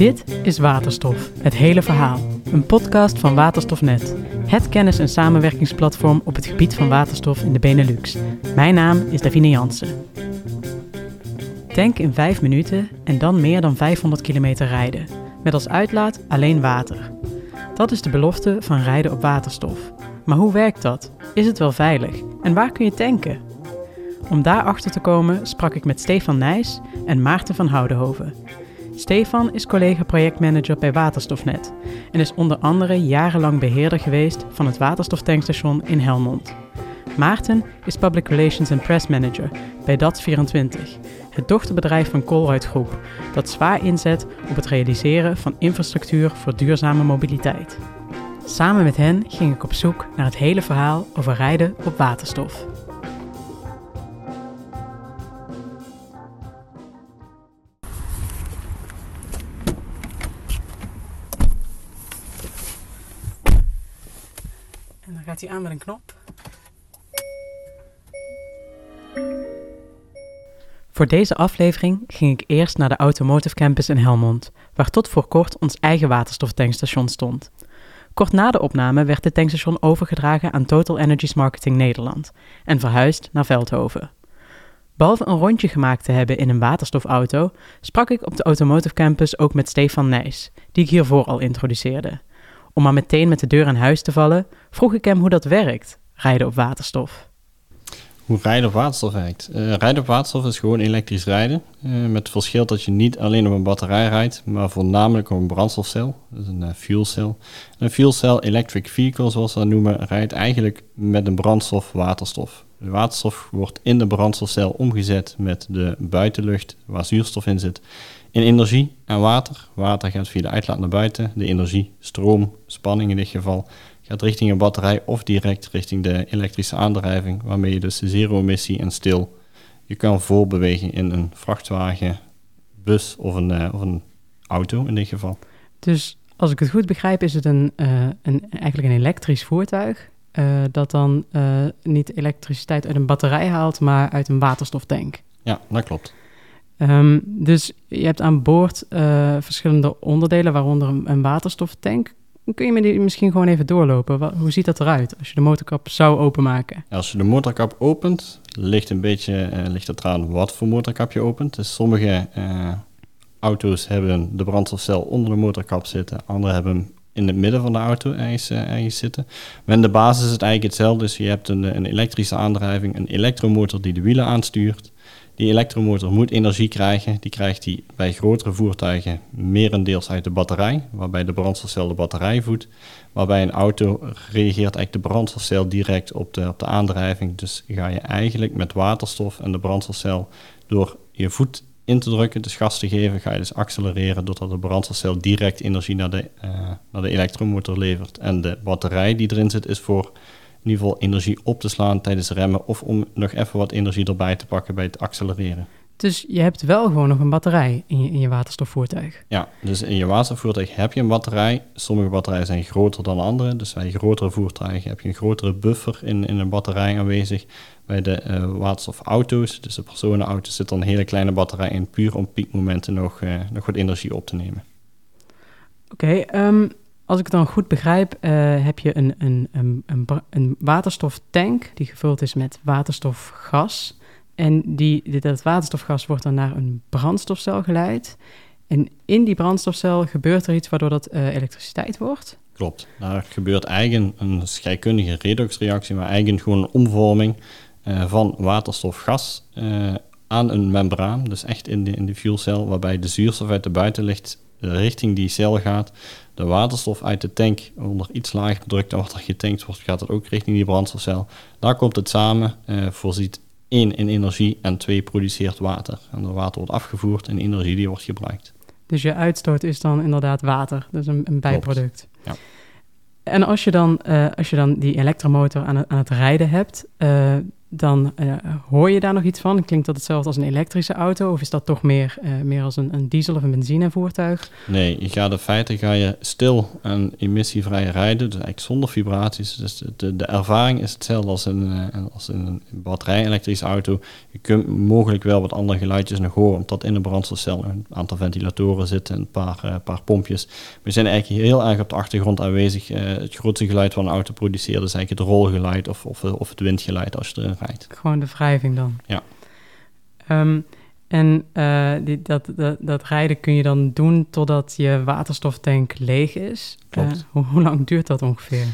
Dit is Waterstof, het hele verhaal. Een podcast van Waterstofnet. Het kennis- en samenwerkingsplatform op het gebied van waterstof in de Benelux. Mijn naam is Davine Jansen. Tank in 5 minuten en dan meer dan 500 kilometer rijden. Met als uitlaat alleen water. Dat is de belofte van rijden op waterstof. Maar hoe werkt dat? Is het wel veilig? En waar kun je tanken? Om daarachter te komen sprak ik met Stefan Nijs en Maarten van Houdenhoven. Stefan is collega-projectmanager bij Waterstofnet en is onder andere jarenlang beheerder geweest van het waterstoftankstation in Helmond. Maarten is Public Relations and Press Manager bij DAT24, het dochterbedrijf van Colruyt Groep, dat zwaar inzet op het realiseren van infrastructuur voor duurzame mobiliteit. Samen met hen ging ik op zoek naar het hele verhaal over rijden op waterstof. Gaat aan met een knop. Voor deze aflevering ging ik eerst naar de Automotive Campus in Helmond, waar tot voor kort ons eigen waterstoftankstation stond. Kort na de opname werd dit tankstation overgedragen aan Total Energies Marketing Nederland en verhuisd naar Veldhoven. Behalve een rondje gemaakt te hebben in een waterstofauto, sprak ik op de Automotive Campus ook met Stefan Nijs, die ik hiervoor al introduceerde. Om maar meteen met de deur aan huis te vallen, vroeg ik hem hoe dat werkt, rijden op waterstof. Hoe rijden op waterstof werkt. Uh, rijden op waterstof is gewoon elektrisch rijden. Uh, met het verschil dat je niet alleen op een batterij rijdt, maar voornamelijk op een brandstofcel. Is een uh, fuel cell. Een fuel cell electric vehicle, zoals we dat noemen, rijdt eigenlijk met een brandstof waterstof. De waterstof wordt in de brandstofcel omgezet met de buitenlucht, waar zuurstof in zit, in energie en water. Water gaat via de uitlaat naar buiten. De energie, stroom, spanning in dit geval, gaat richting een batterij of direct richting de elektrische aandrijving, waarmee je dus zero-emissie en stil je kan voorbewegen in een vrachtwagen, bus of een, uh, of een auto in dit geval. Dus als ik het goed begrijp, is het een, uh, een, eigenlijk een elektrisch voertuig uh, dat dan niet elektriciteit uit een batterij haalt, maar uit een waterstoftank. Ja, dat klopt. Um, dus je hebt aan boord verschillende onderdelen, waaronder een, waterstoftank. Kun je me die misschien gewoon even doorlopen? Hoe ziet dat eruit als je de motorkap zou openmaken? Als je de motorkap opent, ligt een beetje uh, ligt het eraan wat voor motorkap je opent. Dus sommige uh, auto's hebben de brandstofcel onder de motorkap zitten, andere hebben hem in het midden van de auto ergens, zitten. Maar de basis is het eigenlijk hetzelfde. Dus je hebt een, een elektrische aandrijving, een elektromotor die de wielen aanstuurt. Die elektromotor moet energie krijgen. Die krijgt hij bij grotere voertuigen merendeels uit de batterij, waarbij de brandstofcel de batterij voedt. Waarbij een auto reageert eigenlijk de brandstofcel direct op de, op de aandrijving. Dus ga je eigenlijk met waterstof en de brandstofcel door je voet in te drukken, dus gas te geven, ga je dus accelereren doordat de brandstofcel direct energie naar de, uh, naar de elektromotor levert. En de batterij die erin zit is voor in ieder geval energie op te slaan tijdens remmen of om nog even wat energie erbij te pakken bij het accelereren. Dus je hebt wel gewoon nog een batterij in je, in je waterstofvoertuig? Ja, dus in je waterstofvoertuig heb je een batterij. Sommige batterijen zijn groter dan andere. Dus bij grotere voertuigen heb je een grotere buffer in, in een batterij aanwezig. Bij de uh, waterstofauto's, dus de personenauto's, zit er een hele kleine batterij in, puur om piekmomenten nog, uh, nog wat energie op te nemen. Oké, okay, um, als ik het dan goed begrijp, uh, heb je een, een, een, een, waterstoftank die gevuld is met waterstofgas. En die, dat waterstofgas wordt dan naar een brandstofcel geleid. En in die brandstofcel gebeurt er iets waardoor dat uh, elektriciteit wordt. Klopt. Daar gebeurt eigenlijk een scheikundige redoxreactie, maar eigenlijk gewoon een omvorming uh, van waterstofgas aan een membraan. Dus echt in de, in de fuelcel, waarbij de zuurstof uit de buitenlucht richting die cel gaat. De waterstof uit de tank onder iets lager druk dan wat er getankt wordt, gaat het ook richting die brandstofcel. Daar komt het samen, uh, voorziet één in energie en twee produceert water. En dat water wordt afgevoerd en energie die wordt gebruikt. Dus je uitstoot is dan inderdaad water, dus een, een bijproduct. Ja. En als je dan, uh, als je dan die elektromotor aan het, aan het rijden hebt, uh, dan uh, hoor je daar nog iets van? Klinkt dat hetzelfde als een elektrische auto? Of is dat toch meer, uh, meer als een, een, diesel- of een benzinevoertuig? Nee, je gaat in feite ga je stil en emissievrij rijden, dus eigenlijk zonder vibraties. Dus de, ervaring is hetzelfde als in, uh, als een batterij-elektrische auto. Je kunt mogelijk wel wat andere geluidjes nog horen, omdat in de brandstofcel een aantal ventilatoren zitten, een paar, paar pompjes. We zijn eigenlijk heel erg op de achtergrond aanwezig. het grootste geluid van een auto produceert is eigenlijk het rolgeluid of, of, of het windgeluid als je gewoon de wrijving dan? Ja. Um, en uh, die, dat, dat, dat, rijden kun je dan doen totdat je waterstoftank leeg is. Klopt. Uh, hoe, hoe lang duurt dat ongeveer?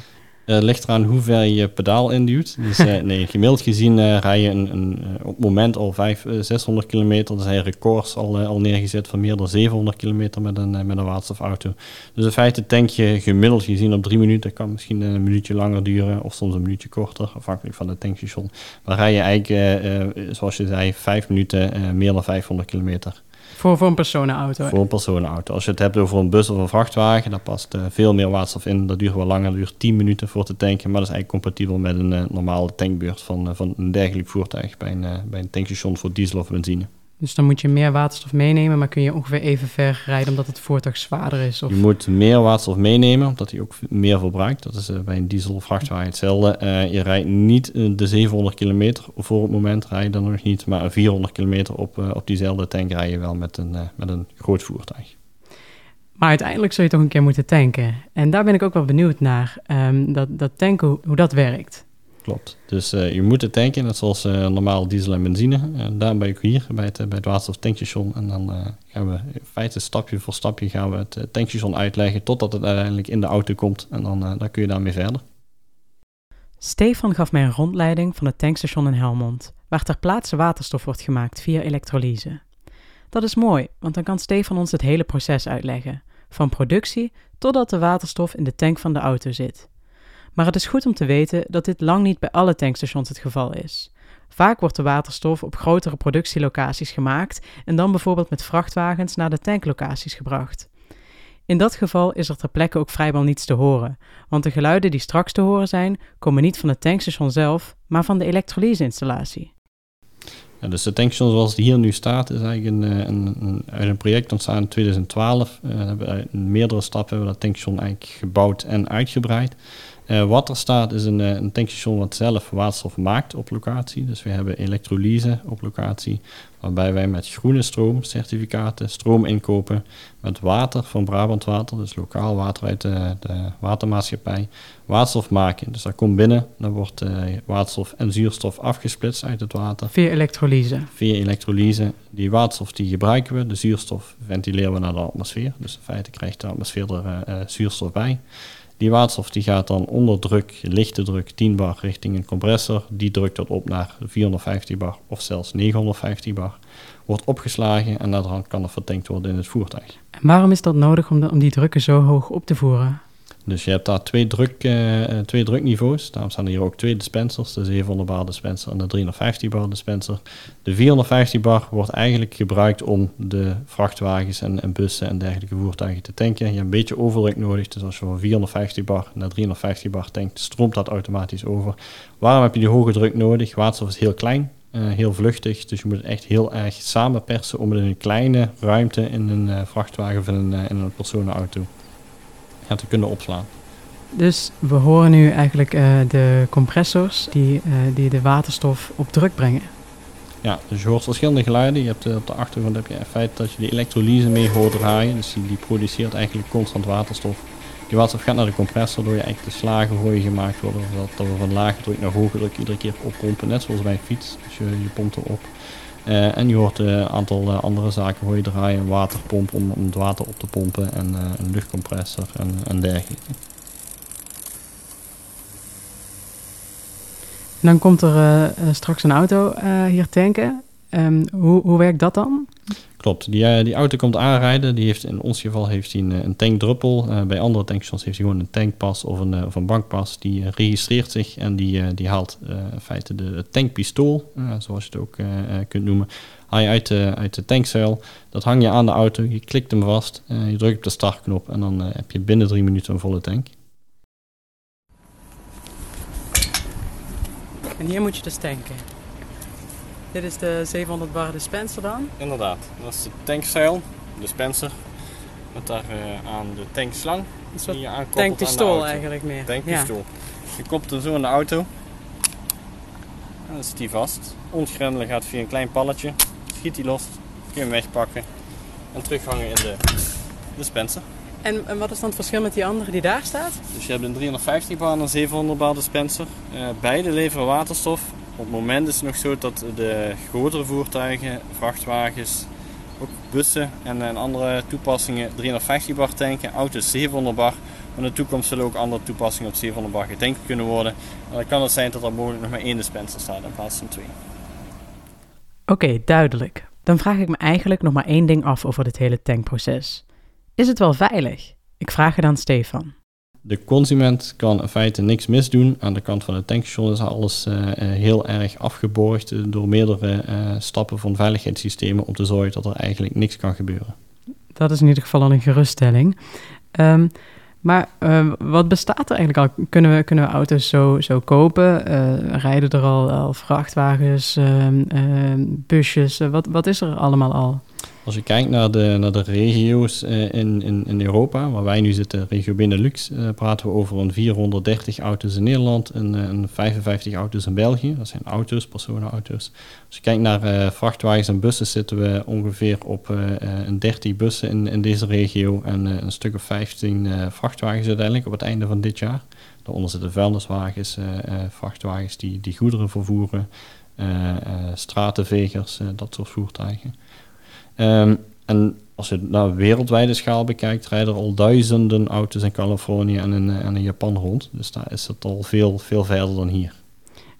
Uh, ligt eraan hoe ver je pedaal induwt. Dus uh, nee, gemiddeld gezien uh, rij je een, een, op het moment al 500, 600 kilometer. Er zijn records al, al neergezet van meer dan 700 kilometer met een, met een waterstofauto. Dus in feite tank je gemiddeld gezien op drie minuten. kan misschien een minuutje langer duren of soms een minuutje korter, afhankelijk van het tankstation. Maar rij je eigenlijk, zoals je zei, vijf minuten meer dan 500 kilometer. Voor, een personenauto? Voor een personenauto. Als je het hebt over een bus of een vrachtwagen, dan past uh, veel meer waterstof in. Dat duurt wel langer, dat duurt 10 minuten voor te tanken. Maar dat is eigenlijk compatibel met een uh, normale tankbeurt van, uh, van een dergelijk voertuig bij een, bij een tankstation voor diesel of benzine. Dus dan moet je meer waterstof meenemen, maar kun je ongeveer even ver rijden omdat het voertuig zwaarder is? Of? Je moet meer waterstof meenemen, omdat hij ook meer verbruikt. Dat is uh, bij een diesel vrachtwagen hetzelfde. Uh, je rijdt niet uh, de 700 kilometer voor het moment, rij je dan nog niet, maar 400 kilometer op, op diezelfde tank rij je wel met een, met een groot voertuig. Maar uiteindelijk zul je toch een keer moeten tanken. En daar ben ik ook wel benieuwd naar, um, dat, dat tanken, hoe, hoe dat werkt. Klopt. Dus uh, je moet het tanken, net zoals uh, normaal diesel en benzine. En daarom ben ik hier bij het, bij het waterstoftankstation. En dan gaan we in feite stapje voor stapje gaan we het tankstation uitleggen totdat het uiteindelijk in de auto komt. En dan, dan kun je daarmee verder. Stefan gaf mij een rondleiding van het tankstation in Helmond, waar ter plaatse waterstof wordt gemaakt via elektrolyse. Dat is mooi, want dan kan Stefan ons het hele proces uitleggen, van productie totdat de waterstof in de tank van de auto zit. Maar het is goed om te weten dat dit lang niet bij alle tankstations het geval is. Vaak wordt de waterstof op grotere productielocaties gemaakt en dan bijvoorbeeld met vrachtwagens naar de tanklocaties gebracht. In dat geval is er ter plekke ook vrijwel niets te horen, want de geluiden die straks te horen zijn, komen niet van het tankstation zelf, maar van de elektrolyseinstallatie. Ja, dus de tankstation zoals die hier nu staat, is eigenlijk een, een, een, uit een project ontstaan in 2012. Uh, hebben in meerdere stappen hebben we dat tankstation eigenlijk gebouwd en uitgebreid. Uh, wat er staat is een, een tankstation wat zelf waterstof maakt op locatie. Dus we hebben elektrolyse op locatie, waarbij wij met groene stroomcertificaten stroom inkopen met water van Brabant Water, dus lokaal water uit de, de watermaatschappij, waterstof maken. Dus dat komt binnen, dan wordt uh, waterstof en zuurstof afgesplitst uit het water. Via elektrolyse? Via elektrolyse. Die waterstof die gebruiken we, de zuurstof ventileren we naar de atmosfeer. Dus in feite krijgt de atmosfeer er uh, zuurstof bij. Die waterstof die gaat dan onder druk, lichte druk, 10 bar richting een compressor. Die drukt dat op naar 450 bar of zelfs 950 bar. Wordt opgeslagen en dan kan er vertankt worden in het voertuig. En waarom is dat nodig om die drukken zo hoog op te voeren? Dus je hebt daar twee, druk, uh, twee drukniveaus. Daarom staan er hier ook twee dispensers. De 700 bar dispenser en de 350 bar dispenser. De 450 bar wordt eigenlijk gebruikt om de vrachtwagens en, en bussen en dergelijke voertuigen te tanken. Je hebt een beetje overdruk nodig. Dus als je van 450 bar naar 350 bar tankt, stroomt dat automatisch over. Waarom heb je die hoge druk nodig? Waterstof is heel klein. Uh, heel vluchtig, dus je moet het echt heel erg samenpersen om het in een kleine ruimte in een vrachtwagen of in een, in een personenauto ja, te kunnen opslaan. Dus we horen nu eigenlijk uh, de compressors die, uh, die de waterstof op druk brengen. Ja, dus je hoort verschillende geluiden. Je hebt uh, op de achtergrond heb je in feite dat je die elektrolyse mee hoort draaien. Dus die, die produceert eigenlijk constant waterstof. Die waterstof gaat naar de compressor, door je eigenlijk de slagen voor je gemaakt worden. Dat we van lage druk naar hoge druk iedere keer oppompen, net zoals bij een fiets. Dus je, je pompt erop. Uh, en je hoort een uh, aantal uh, andere zaken hoor je draaien. Een waterpomp om, om het water op te pompen en een luchtcompressor en, en dergelijke. En dan komt er straks een auto hier tanken. Um, hoe, hoe werkt dat dan? Klopt, die, die auto komt aanrijden. Die heeft in ons geval heeft hij een, een tankdruppel. Uh, bij andere tankstations heeft hij gewoon een tankpas of een, of een bankpas. Die uh, registreert zich en die, uh, die haalt in feite de tankpistool, zoals je het ook kunt noemen. Haal je uit de, uit de tankzuil. Dat hang je aan de auto, je klikt hem vast, je drukt op de startknop en dan heb je binnen drie minuten een volle tank. En hier moet je dus tanken. Dit is de 700 bar dispenser dan? Inderdaad, dat is de tankzuil, dispenser. Met daar uh, aan de tankslang. Een soort tankpistool eigenlijk meer. Tankpistool. Je koppelt hem zo in de auto. En dan zit hij vast. Ons gaat via een klein palletje. Schiet hij los. Kun je hem wegpakken. En terughangen in de dispenser. En, en, wat is dan het verschil met die andere die daar staat? Dus je hebt een 350 bar en een 700 bar dispenser. Uh, beide leveren waterstof. Op het moment is het nog zo dat de grotere voertuigen, vrachtwagens, ook bussen en, andere toepassingen 350 bar tanken, auto's 700 bar. Maar in de toekomst zullen ook andere toepassingen op 700 bar getankt kunnen worden. En dan kan het zijn dat er mogelijk nog maar één dispenser staat in plaats van twee. Oké, duidelijk. Dan vraag ik me eigenlijk nog maar één ding af over dit hele tankproces. Is het wel veilig? Ik vraag het aan Stefan. De consument kan in feite niks misdoen. Aan de kant van het tankstation is alles uh, heel erg afgeborgd door meerdere uh, stappen van veiligheidssystemen om te zorgen dat er eigenlijk niks kan gebeuren. Dat is in ieder geval al een geruststelling. Um, maar uh, wat bestaat er eigenlijk al? Kunnen we, kunnen we auto's zo, zo kopen? Rijden er al, al vrachtwagens, uh, busjes? wat, wat is er allemaal al? Als je kijkt naar de, naar de regio's uh, in, in, in Europa, waar wij nu zitten, regio Benelux, uh, praten we over een 430 auto's in Nederland en, uh, en 55 auto's in België. Dat zijn auto's, personenauto's. Als je kijkt naar vrachtwagens en bussen, zitten we ongeveer op een 30 bussen in, in deze regio en een stuk of 15 vrachtwagens uiteindelijk op het einde van dit jaar. Daaronder zitten vuilniswagens, vrachtwagens die, die goederen vervoeren, stratenvegers, dat soort voertuigen. Ehm, en als je naar wereldwijde schaal bekijkt, rijden er al duizenden auto's in Californië en in, en in Japan rond. Dus daar is het al veel, veel verder dan hier.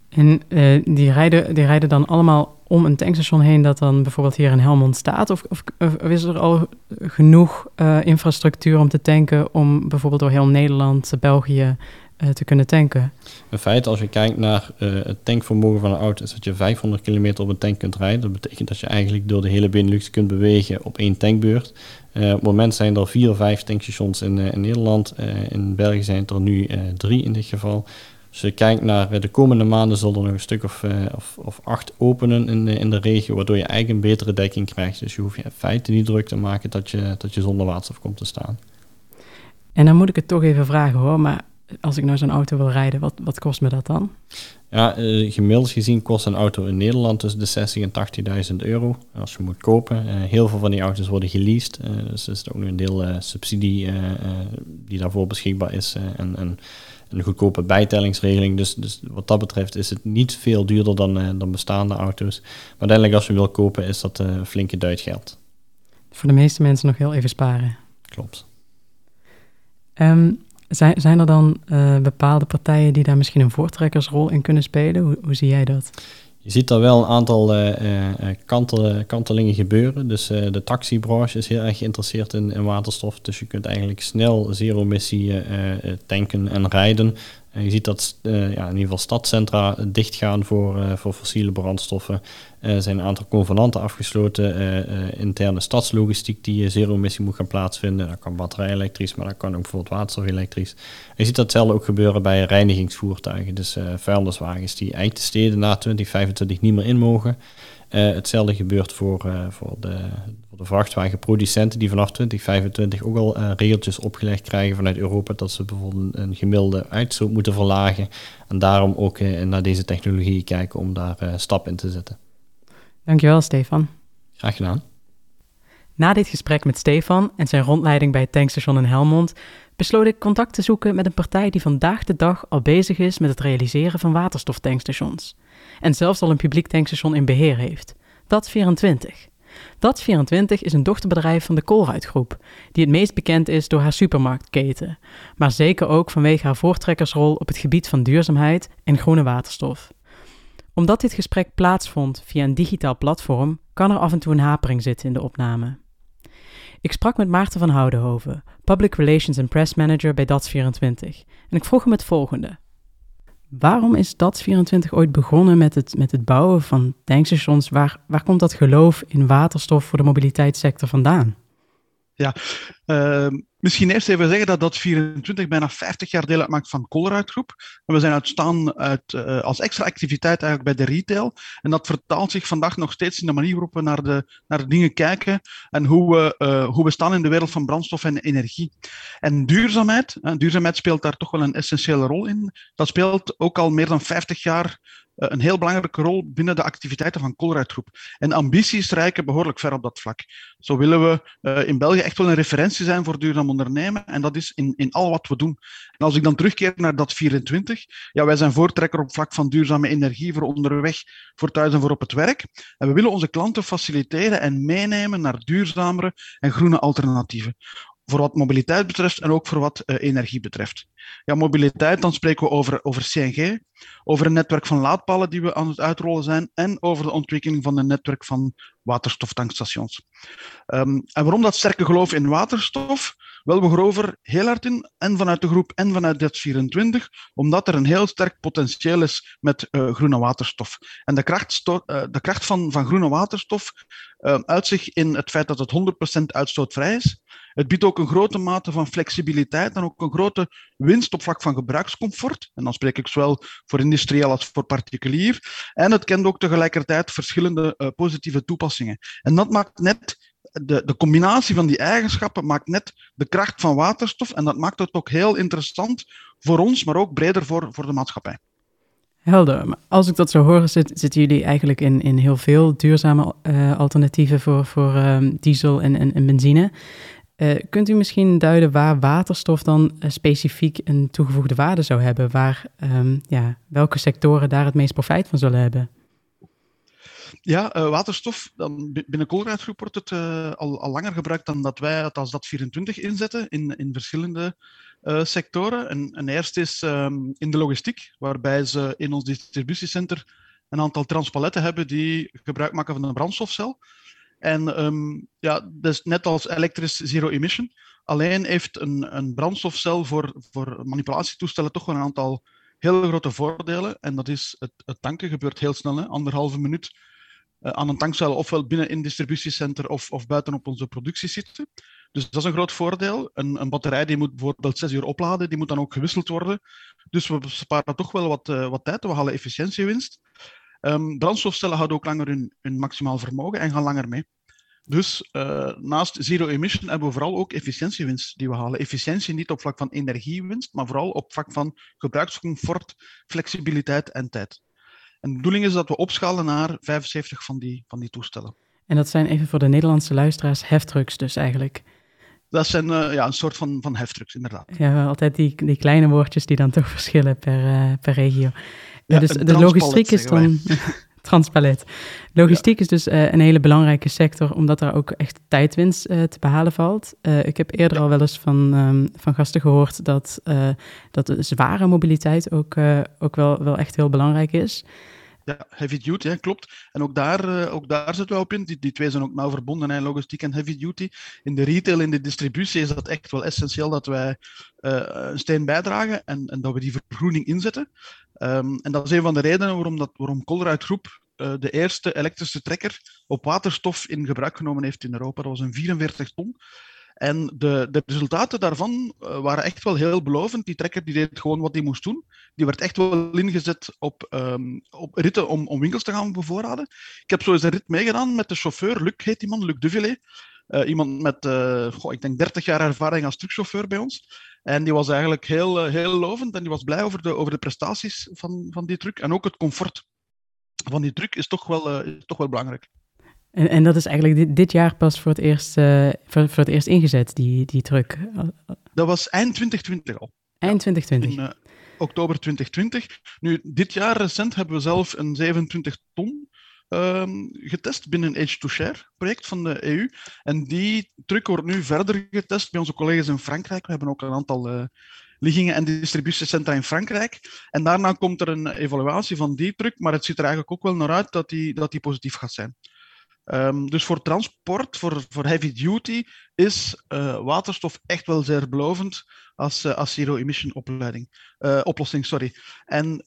En uh, die, rijden, die rijden dan allemaal om een tankstation heen dat dan bijvoorbeeld hier in Helmond staat? Of, of, is er al genoeg uh, infrastructuur om te tanken om bijvoorbeeld door heel Nederland, België te kunnen tanken? In feite, als je kijkt naar uh, het tankvermogen van een auto, is dat je 500 kilometer op een tank kunt rijden. Dat betekent dat je eigenlijk door de hele Benelux kunt bewegen op één tankbeurt. Uh, op het moment zijn er vier, vijf tankstations in, in Nederland. in België zijn er nu drie in dit geval. Als je kijkt naar de komende maanden, zullen er nog een stuk of, of, of, acht openen in, in de regio, waardoor je eigenlijk een betere dekking krijgt. Dus je hoeft je in feite niet druk te maken dat je, dat je zonder waterstof komt te staan. En dan moet ik het toch even vragen hoor, maar als ik nou zo'n auto wil rijden, wat, wat kost me dat dan? Ja, uh, gemiddeld gezien kost een auto in Nederland tussen de 60 en 80.000 euro als je moet kopen. Uh, heel veel van die auto's worden geleased, uh, dus er is ook nog een deel subsidie die daarvoor beschikbaar is en, en, een goedkope bijtellingsregeling. Dus, dus wat dat betreft is het niet veel duurder dan, dan bestaande auto's. Maar uiteindelijk als je wil kopen is dat een flinke duit geld. Voor de meeste mensen nog heel even sparen. Klopt. Um, zijn, zijn er dan uh, bepaalde partijen die daar misschien een voortrekkersrol in kunnen spelen? Hoe, hoe zie jij dat? Je ziet daar wel een aantal uh, kantel, kantelingen gebeuren. Dus de taxibranche is heel erg geïnteresseerd in, in, waterstof. Dus je kunt eigenlijk snel zero-emissie tanken en rijden. En je ziet dat ja, in ieder geval stadcentra dichtgaan voor, voor fossiele brandstoffen. Er zijn een aantal convenanten afgesloten. Uh, interne stadslogistiek die zero-emissie moet gaan plaatsvinden. Dat kan batterij-elektrisch, maar dat kan ook bijvoorbeeld waterstof-elektrisch. Je ziet datzelfde ook gebeuren bij reinigingsvoertuigen. Dus vuilniswagens die eigenlijk de steden na 2025 niet meer in mogen. hetzelfde gebeurt voor, voor de, de vrachtwagenproducenten die vanaf 2025 ook al regeltjes opgelegd krijgen vanuit Europa dat ze bijvoorbeeld een gemiddelde uitstoot moeten verlagen. En daarom ook naar deze technologie kijken om daar stap in te zetten. Dankjewel Stefan. Graag gedaan. Na dit gesprek met Stefan en zijn rondleiding bij het tankstation in Helmond besloot ik contact te zoeken met een partij die vandaag de dag al bezig is met het realiseren van waterstoftankstations. En zelfs al een publiek tankstation in beheer heeft. Dat 24. Dat24 is een dochterbedrijf van de Colruyt Groep, die het meest bekend is door haar supermarktketen, maar zeker ook vanwege haar voortrekkersrol op het gebied van duurzaamheid en groene waterstof. Omdat dit gesprek plaatsvond via een digitaal platform, kan er af en toe een hapering zitten in de opname. Ik sprak met Maarten van Houdenhoven, Public Relations and Press Manager bij DATS24, en ik vroeg hem het volgende. Waarom is DAT24 ooit begonnen met het, met het bouwen van tankstations? Waar, waar komt dat geloof in waterstof voor de mobiliteitssector vandaan? Ja, uh, misschien eerst even zeggen dat dat 24 bijna 50 jaar deel uitmaakt van Colruyt Groep. We zijn uitstaan uit, uh, als extra activiteit eigenlijk bij de retail. En dat vertaalt zich vandaag nog steeds in de manier waarop we naar de, naar de dingen kijken en hoe we, uh, hoe we staan in de wereld van brandstof en energie. En duurzaamheid, duurzaamheid speelt daar toch wel een essentiële rol in. Dat speelt ook al meer dan 50 jaar eh, een heel belangrijke rol binnen de activiteiten van Colruyt Groep. En ambities reiken behoorlijk ver op dat vlak. Zo willen we uh, in België echt wel een referentie zijn voor duurzaam ondernemen. En dat is in, in al wat we doen. En als ik dan terugkeer naar dat 24, ja, wij zijn voortrekker op vlak van duurzame energie voor onderweg, voor thuis en voor op het werk. En we willen onze klanten faciliteren en meenemen naar duurzamere en groene alternatieven voor wat mobiliteit betreft en ook voor wat uh, energie betreft. Ja, mobiliteit, dan spreken we over, over CNG, over een netwerk van laadpalen die we aan het uitrollen zijn en over de ontwikkeling van een netwerk van waterstoftankstations. Um, en waarom dat sterke geloof in waterstof? Wel, we geloven heel hard in, en vanuit de groep en vanuit DET 24, omdat er een heel sterk potentieel is met uh, groene waterstof. En de kracht, uh, de kracht van, van groene waterstof uh, uit zich in het feit dat het 100% uitstootvrij is. Het biedt ook een grote mate van flexibiliteit en ook een grote winst op vlak van gebruikscomfort. En dan spreek ik zowel voor industrieel als voor particulier. En het kent ook tegelijkertijd verschillende uh, positieve toepassingen. En dat maakt net de, de combinatie van die eigenschappen maakt net de kracht van waterstof. En dat maakt het ook heel interessant voor ons, maar ook breder voor, voor de maatschappij. Helder. Als ik dat zo hoor, zit, zitten jullie eigenlijk in, in heel veel duurzame uh, alternatieven voor, voor uh, diesel en, en benzine. Uh, kunt u misschien duiden waar waterstof dan uh, specifiek een toegevoegde waarde zou hebben? Waar, um, ja, welke sectoren daar het meest profijt van zullen hebben? Ja, uh, waterstof, dan binnen Colruyt Groep wordt het al, al, langer gebruikt dan dat wij het als dat 24 inzetten in, in verschillende sectoren. En, en, eerst is um, in de logistiek, waarbij ze in ons distributiecenter een aantal transpaletten hebben die gebruik maken van een brandstofcel. En um, ja, dus net als elektrisch zero emission. Alleen heeft een, een brandstofcel voor, voor manipulatietoestellen toch wel een aantal hele grote voordelen. En dat is het, het tanken gebeurt heel snel, hè? anderhalve minuut uh, aan een tankcel, ofwel binnen in het distributiecenter of, of buiten op onze productie zitten. Dus dat is een groot voordeel. Een, een, batterij die moet bijvoorbeeld zes uur opladen, die moet dan ook gewisseld worden. Dus we sparen toch wel wat, uh, wat tijd, we halen efficiëntiewinst. Um, brandstofcellen houden ook langer hun, hun maximaal vermogen en gaan langer mee. Dus uh, naast zero emission hebben we vooral ook efficiëntiewinst die we halen. Efficiëntie niet op vlak van energiewinst, maar vooral op vlak van gebruikscomfort, flexibiliteit en tijd. En de bedoeling is dat we opschalen naar 75 van die, van die toestellen. En dat zijn even voor de Nederlandse luisteraars heftrucks dus eigenlijk? Dat zijn uh, ja, een soort van, van heftrucks, inderdaad. Ja, altijd die, die kleine woordjes die dan toch verschillen per, uh, per regio. Ja, dus de logistiek is dan... Transpalet. Logistiek ja. is dus uh, een hele belangrijke sector, omdat er ook echt tijdwinst uh, te behalen valt. Uh, ik heb eerder ja. al wel eens van, um, van gasten gehoord dat, dat de zware mobiliteit ook, ook wel, wel echt heel belangrijk is. Ja, heavy duty, hè, klopt. En ook daar, ook daar zitten we op in. Die, die twee zijn ook nauw verbonden, hè, logistiek en heavy duty. In de retail, in de distributie is dat echt wel essentieel dat wij een steen bijdragen en, en dat we die vergroening inzetten. Um, en dat is een van de redenen waarom, dat, waarom Colruyt Groep uh, de eerste elektrische trekker op waterstof in gebruik genomen heeft in Europa. Dat was een 44 ton. En de, de resultaten daarvan uh, waren echt wel heel belovend. Die trekker die deed gewoon wat hij moest doen. Die werd echt wel ingezet op, um, op ritten om, om winkels te gaan bevoorraden. Ik heb zo eens een rit meegedaan met de chauffeur, Luc heet die man, Luc Duvillé. Uh, iemand met, goh, ik denk, 30 jaar ervaring als truckchauffeur bij ons. En die was eigenlijk heel, heel lovend en die was blij over de, over de prestaties van, van die truck en ook het comfort van die truck is toch wel, uh, is toch wel belangrijk. En, en dat is eigenlijk dit, dit jaar pas voor het eerst, uh, voor, voor het eerst ingezet, die, die truck? Dat was eind 2020 al. Eind 2020? In uh, oktober 2020. Nu, dit jaar recent hebben we zelf een 27 ton um, getest binnen een Age-to-Share project van de EU. En die truck wordt nu verder getest bij onze collega's in Frankrijk. We hebben ook een aantal uh, liggingen en distributiecentra in Frankrijk. En daarna komt er een evaluatie van die truck, maar het ziet er eigenlijk ook wel naar uit dat die, dat die positief gaat zijn. Um, dus voor transport, voor, voor heavy duty, is uh, waterstof echt wel zeer belovend als, uh, als zero-emission oplossing. Sorry. En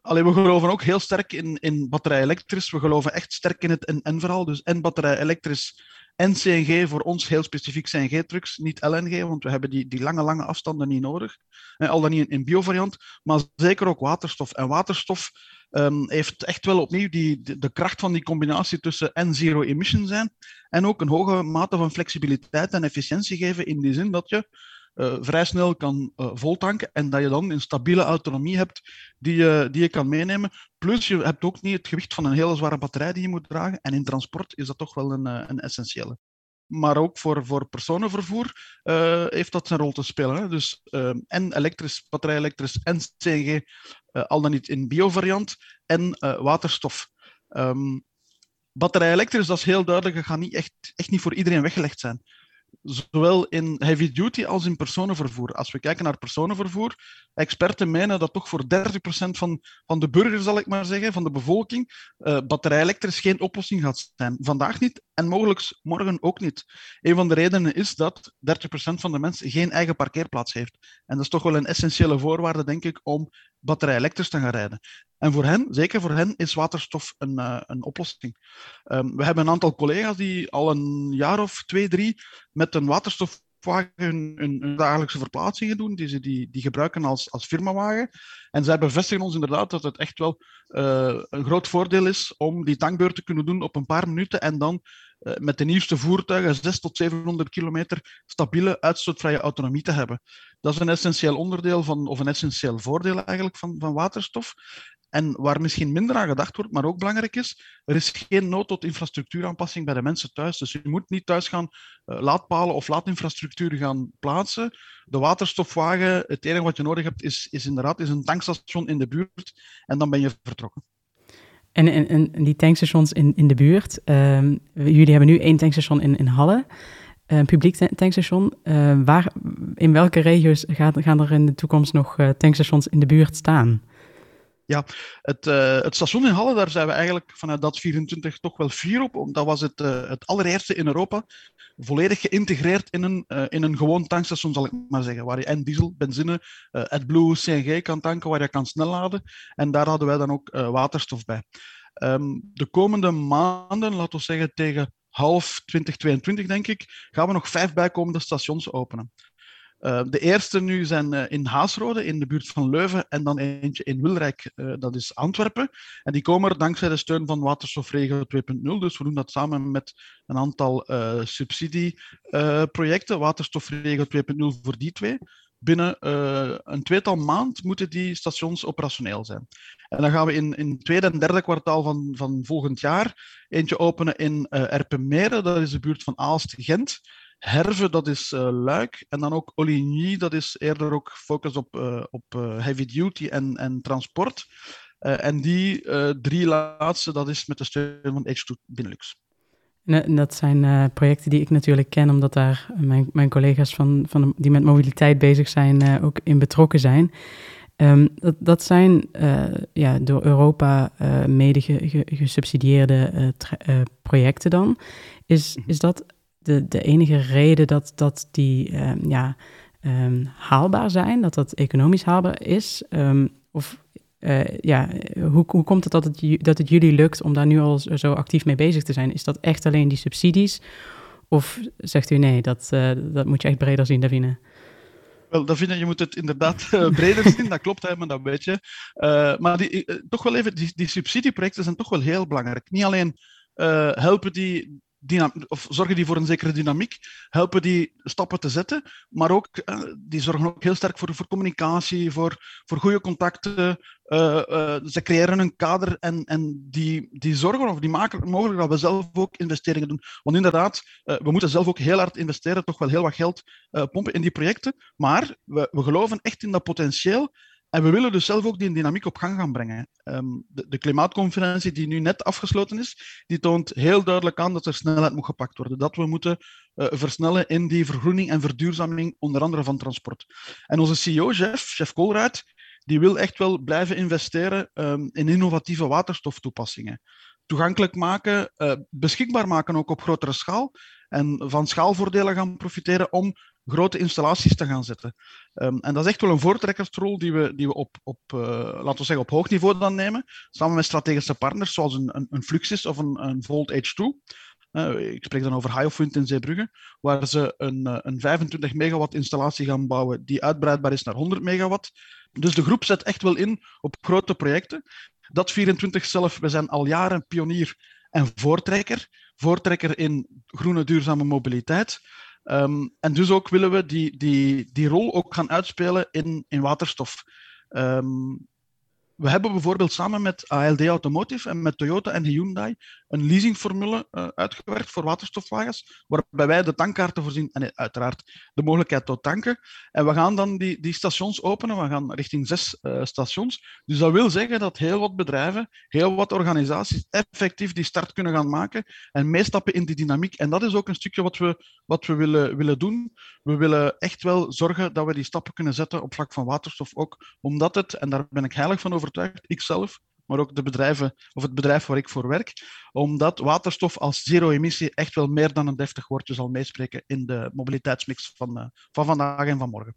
alleen we geloven ook heel sterk in, in batterij elektrisch. We geloven echt sterk in het en-en verhaal. Dus en batterij elektrisch En CNG voor ons heel specifiek CNG-trucks, niet LNG, want we hebben die, die lange, lange afstanden niet nodig. En al dan niet in, biovariant, maar zeker ook waterstof. En waterstof um, heeft echt wel opnieuw die, de, de, kracht van die combinatie tussen en zero emission zijn en ook een hoge mate van flexibiliteit en efficiëntie geven in die zin dat je uh, vrij snel kan uh, voltanken en dat je dan een stabiele autonomie hebt die je, die je kan meenemen. Plus je hebt ook niet het gewicht van een hele zware batterij die je moet dragen en in transport is dat toch wel een, uh, een essentiële. Maar ook voor, voor personenvervoer heeft dat zijn rol te spelen. Hè. Dus en elektrisch, batterij elektrisch en CNG, al dan niet in biovariant, en waterstof. Um, batterij elektrisch, dat is heel duidelijk, dat gaat niet echt, echt niet voor iedereen weggelegd zijn zowel in heavy duty als in personenvervoer. Als we kijken naar personenvervoer, experten menen dat toch voor 30% van, van de burgers, zal ik maar zeggen, van de bevolking, uh, batterij elektrisch geen oplossing gaat zijn. Vandaag niet en mogelijk morgen ook niet. Een van de redenen is dat 30% van de mensen geen eigen parkeerplaats heeft. En dat is toch wel een essentiële voorwaarde, denk ik, om batterij elektrisch te gaan rijden. En voor hen, zeker voor hen, is waterstof een, uh, een oplossing. Um, we hebben een aantal collega's die al een jaar of twee, drie met een waterstofwagen hun, dagelijkse verplaatsingen doen, die ze die, die gebruiken als, als firmawagen. En zij bevestigen ons inderdaad dat het echt wel uh, een groot voordeel is om die tankbeurt te kunnen doen op een paar minuten en dan uh, met de nieuwste voertuigen 6 tot 700 kilometer stabiele uitstootvrije autonomie te hebben. Dat is een essentieel onderdeel van, of een essentieel voordeel eigenlijk van, van waterstof. En waar misschien minder aan gedacht wordt, maar ook belangrijk is, er is geen nood tot infrastructuuraanpassing bij de mensen thuis. Dus je moet niet thuis gaan uh, laadpalen of laadinfrastructuur gaan plaatsen. De waterstofwagen, het enige wat je nodig hebt, is, is inderdaad is een tankstation in de buurt en dan ben je vertrokken. En, en, en die tankstations in, in de buurt, uh, jullie hebben nu één tankstation in, in Halle, een publiek tankstation. Uh, waar, in welke regio's gaan er in de toekomst nog uh, tankstations in de buurt staan? Ja, het, uh, het, station in Halle, daar zijn we eigenlijk vanuit dat 24 toch wel fier op. Dat was het, uh, het allereerste in Europa, volledig geïntegreerd in een, uh, in een gewoon tankstation, zal ik maar zeggen. Waar je en diesel, benzine, AdBlue, CNG kan tanken, waar je kan snelladen. En daar hadden wij dan ook waterstof bij. Um, de komende maanden, laten we zeggen tegen half 2022, denk ik, gaan we nog vijf bijkomende stations openen. Uh, de eerste nu zijn uh, in Haasrode, in de buurt van Leuven, en dan eentje in Wilrijk, uh, dat is Antwerpen. En die komen er dankzij de steun van Waterstofregio 2.0. Dus we doen dat samen met een aantal subsidieprojecten. Waterstofregio 2.0 voor die twee. Binnen een tweetal maand moeten die stations operationeel zijn. En dan gaan we in, in het tweede en derde kwartaal van, van volgend jaar eentje openen in Erpenmeren, dat is de buurt van Aalst-Gent. Herve, dat is uh, Luik. En dan ook Oligny, dat is eerder ook focus op, uh, op uh, heavy duty en, en transport. en die drie laatste, dat is met de steun van H2 Benelux. En dat zijn projecten die ik natuurlijk ken, omdat daar mijn, mijn collega's van, van, die met mobiliteit bezig zijn ook in betrokken zijn. Um, dat, dat zijn ja, door Europa mede gesubsidieerde projecten dan. Is, is dat de, de enige reden dat, dat die um, ja, um, haalbaar zijn, dat dat economisch haalbaar is? Um, of uh, ja, hoe, hoe komt het dat, het dat het jullie lukt om daar nu al zo actief mee bezig te zijn? Is dat echt alleen die subsidies? Of zegt u nee, dat, uh, dat moet je echt breder zien, Davine? Wel, Davine, je moet het inderdaad uh, breder zien, dat klopt helemaal, dat weet maar die, toch wel even, die, die subsidieprojecten zijn toch wel heel belangrijk. Niet alleen helpen die of zorgen die voor een zekere dynamiek, helpen die stappen te zetten, maar ook uh, die zorgen ook heel sterk voor, voor communicatie, voor, voor goede contacten. Uh, uh, ze creëren een kader en, en die, die zorgen of die maken mogelijk dat we zelf ook investeringen doen. Want inderdaad, we moeten zelf ook heel hard investeren, toch wel heel wat geld pompen in die projecten, maar we, we geloven echt in dat potentieel en we willen dus zelf ook die dynamiek op gang gaan brengen. Um, de, de, klimaatconferentie die nu net afgesloten is, die toont heel duidelijk aan dat er snelheid moet gepakt worden. Dat we moeten uh, versnellen in die vergroening en verduurzaming, onder andere van transport. En onze CEO, Jeff, Jeff Colruyt, die wil echt wel blijven investeren um, in innovatieve waterstoftoepassingen. Toegankelijk maken, uh, beschikbaar maken ook op grotere schaal. En van schaalvoordelen gaan profiteren om grote installaties te gaan zetten. Um, en dat is echt wel een voortrekkersrol die we, die we op, op, uh, laten we zeggen, op hoog niveau dan nemen, samen met strategische partners zoals een, een, Fluxys of een, een Volt H2. ik spreek dan over Highwind in Zeebrugge, waar ze een, een 25 megawatt installatie gaan bouwen die uitbreidbaar is naar 100 megawatt. Dus de groep zet echt wel in op grote projecten. Dat 24 zelf, we zijn al jaren pionier en voortrekker. Voortrekker in groene duurzame mobiliteit. Ehm, en dus ook willen we die, die, die rol ook gaan uitspelen in, in waterstof. Um, we hebben bijvoorbeeld samen met ALD Automotive en met Toyota en Hyundai een leasingformule uh, uitgewerkt voor waterstofwagens, waarbij wij de tankkaarten voorzien en uiteraard de mogelijkheid tot tanken. En we gaan dan die, die stations openen, we gaan richting zes uh, stations. Dus dat wil zeggen dat heel wat bedrijven, heel wat organisaties effectief die start kunnen gaan maken en meestappen in die dynamiek. En dat is ook een stukje wat we, wat we willen, willen doen. We willen echt wel zorgen dat we die stappen kunnen zetten op vlak van waterstof ook, omdat het, en daar ben ik heilig van overtuigd, ikzelf, maar ook de bedrijven, of het bedrijf waar ik voor werk, omdat waterstof als zero-emissie echt wel meer dan een deftig woordje zal meespreken in de mobiliteitsmix van, uh, van vandaag en van morgen.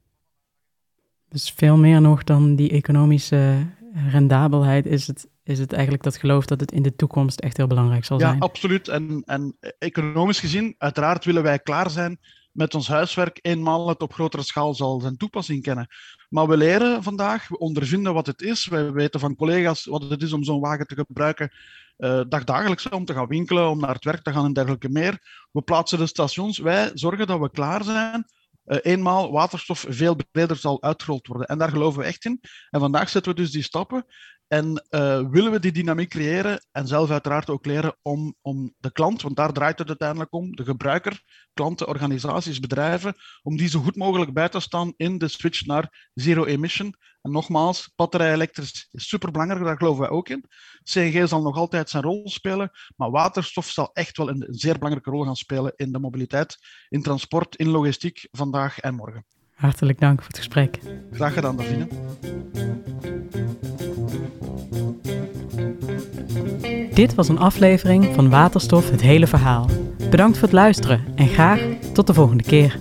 Dus veel meer nog dan die economische rendabelheid is het, is het eigenlijk dat geloof dat het in de toekomst echt heel belangrijk zal zijn. Ja, absoluut. En, en economisch gezien, uiteraard willen wij klaar zijn met ons huiswerk eenmaal het op grotere schaal zal zijn toepassing kennen. Maar we leren vandaag, we ondervinden wat het is. We weten van collega's wat het is om zo'n wagen te gebruiken uh, dagdagelijks om te gaan winkelen, om naar het werk te gaan en dergelijke meer. We plaatsen de stations. Wij zorgen dat we klaar zijn uh, eenmaal waterstof veel breder zal uitgerold worden. En daar geloven we echt in. En vandaag zetten we dus die stappen. En uh, willen we die dynamiek creëren en zelf uiteraard ook leren om, om de klant, want daar draait het uiteindelijk om, de gebruiker, klanten, organisaties, bedrijven, om die zo goed mogelijk bij te staan in de switch naar zero emission. En nogmaals, batterij elektrisch is superbelangrijk, daar geloven wij ook in. CNG zal nog altijd zijn rol spelen, maar waterstof zal echt wel een zeer belangrijke rol gaan spelen in de mobiliteit, in transport, in logistiek vandaag en morgen. Hartelijk dank voor het gesprek. Graag gedaan, Davine. Dit was een aflevering van Waterstof Het Hele Verhaal. Bedankt voor het luisteren en graag tot de volgende keer.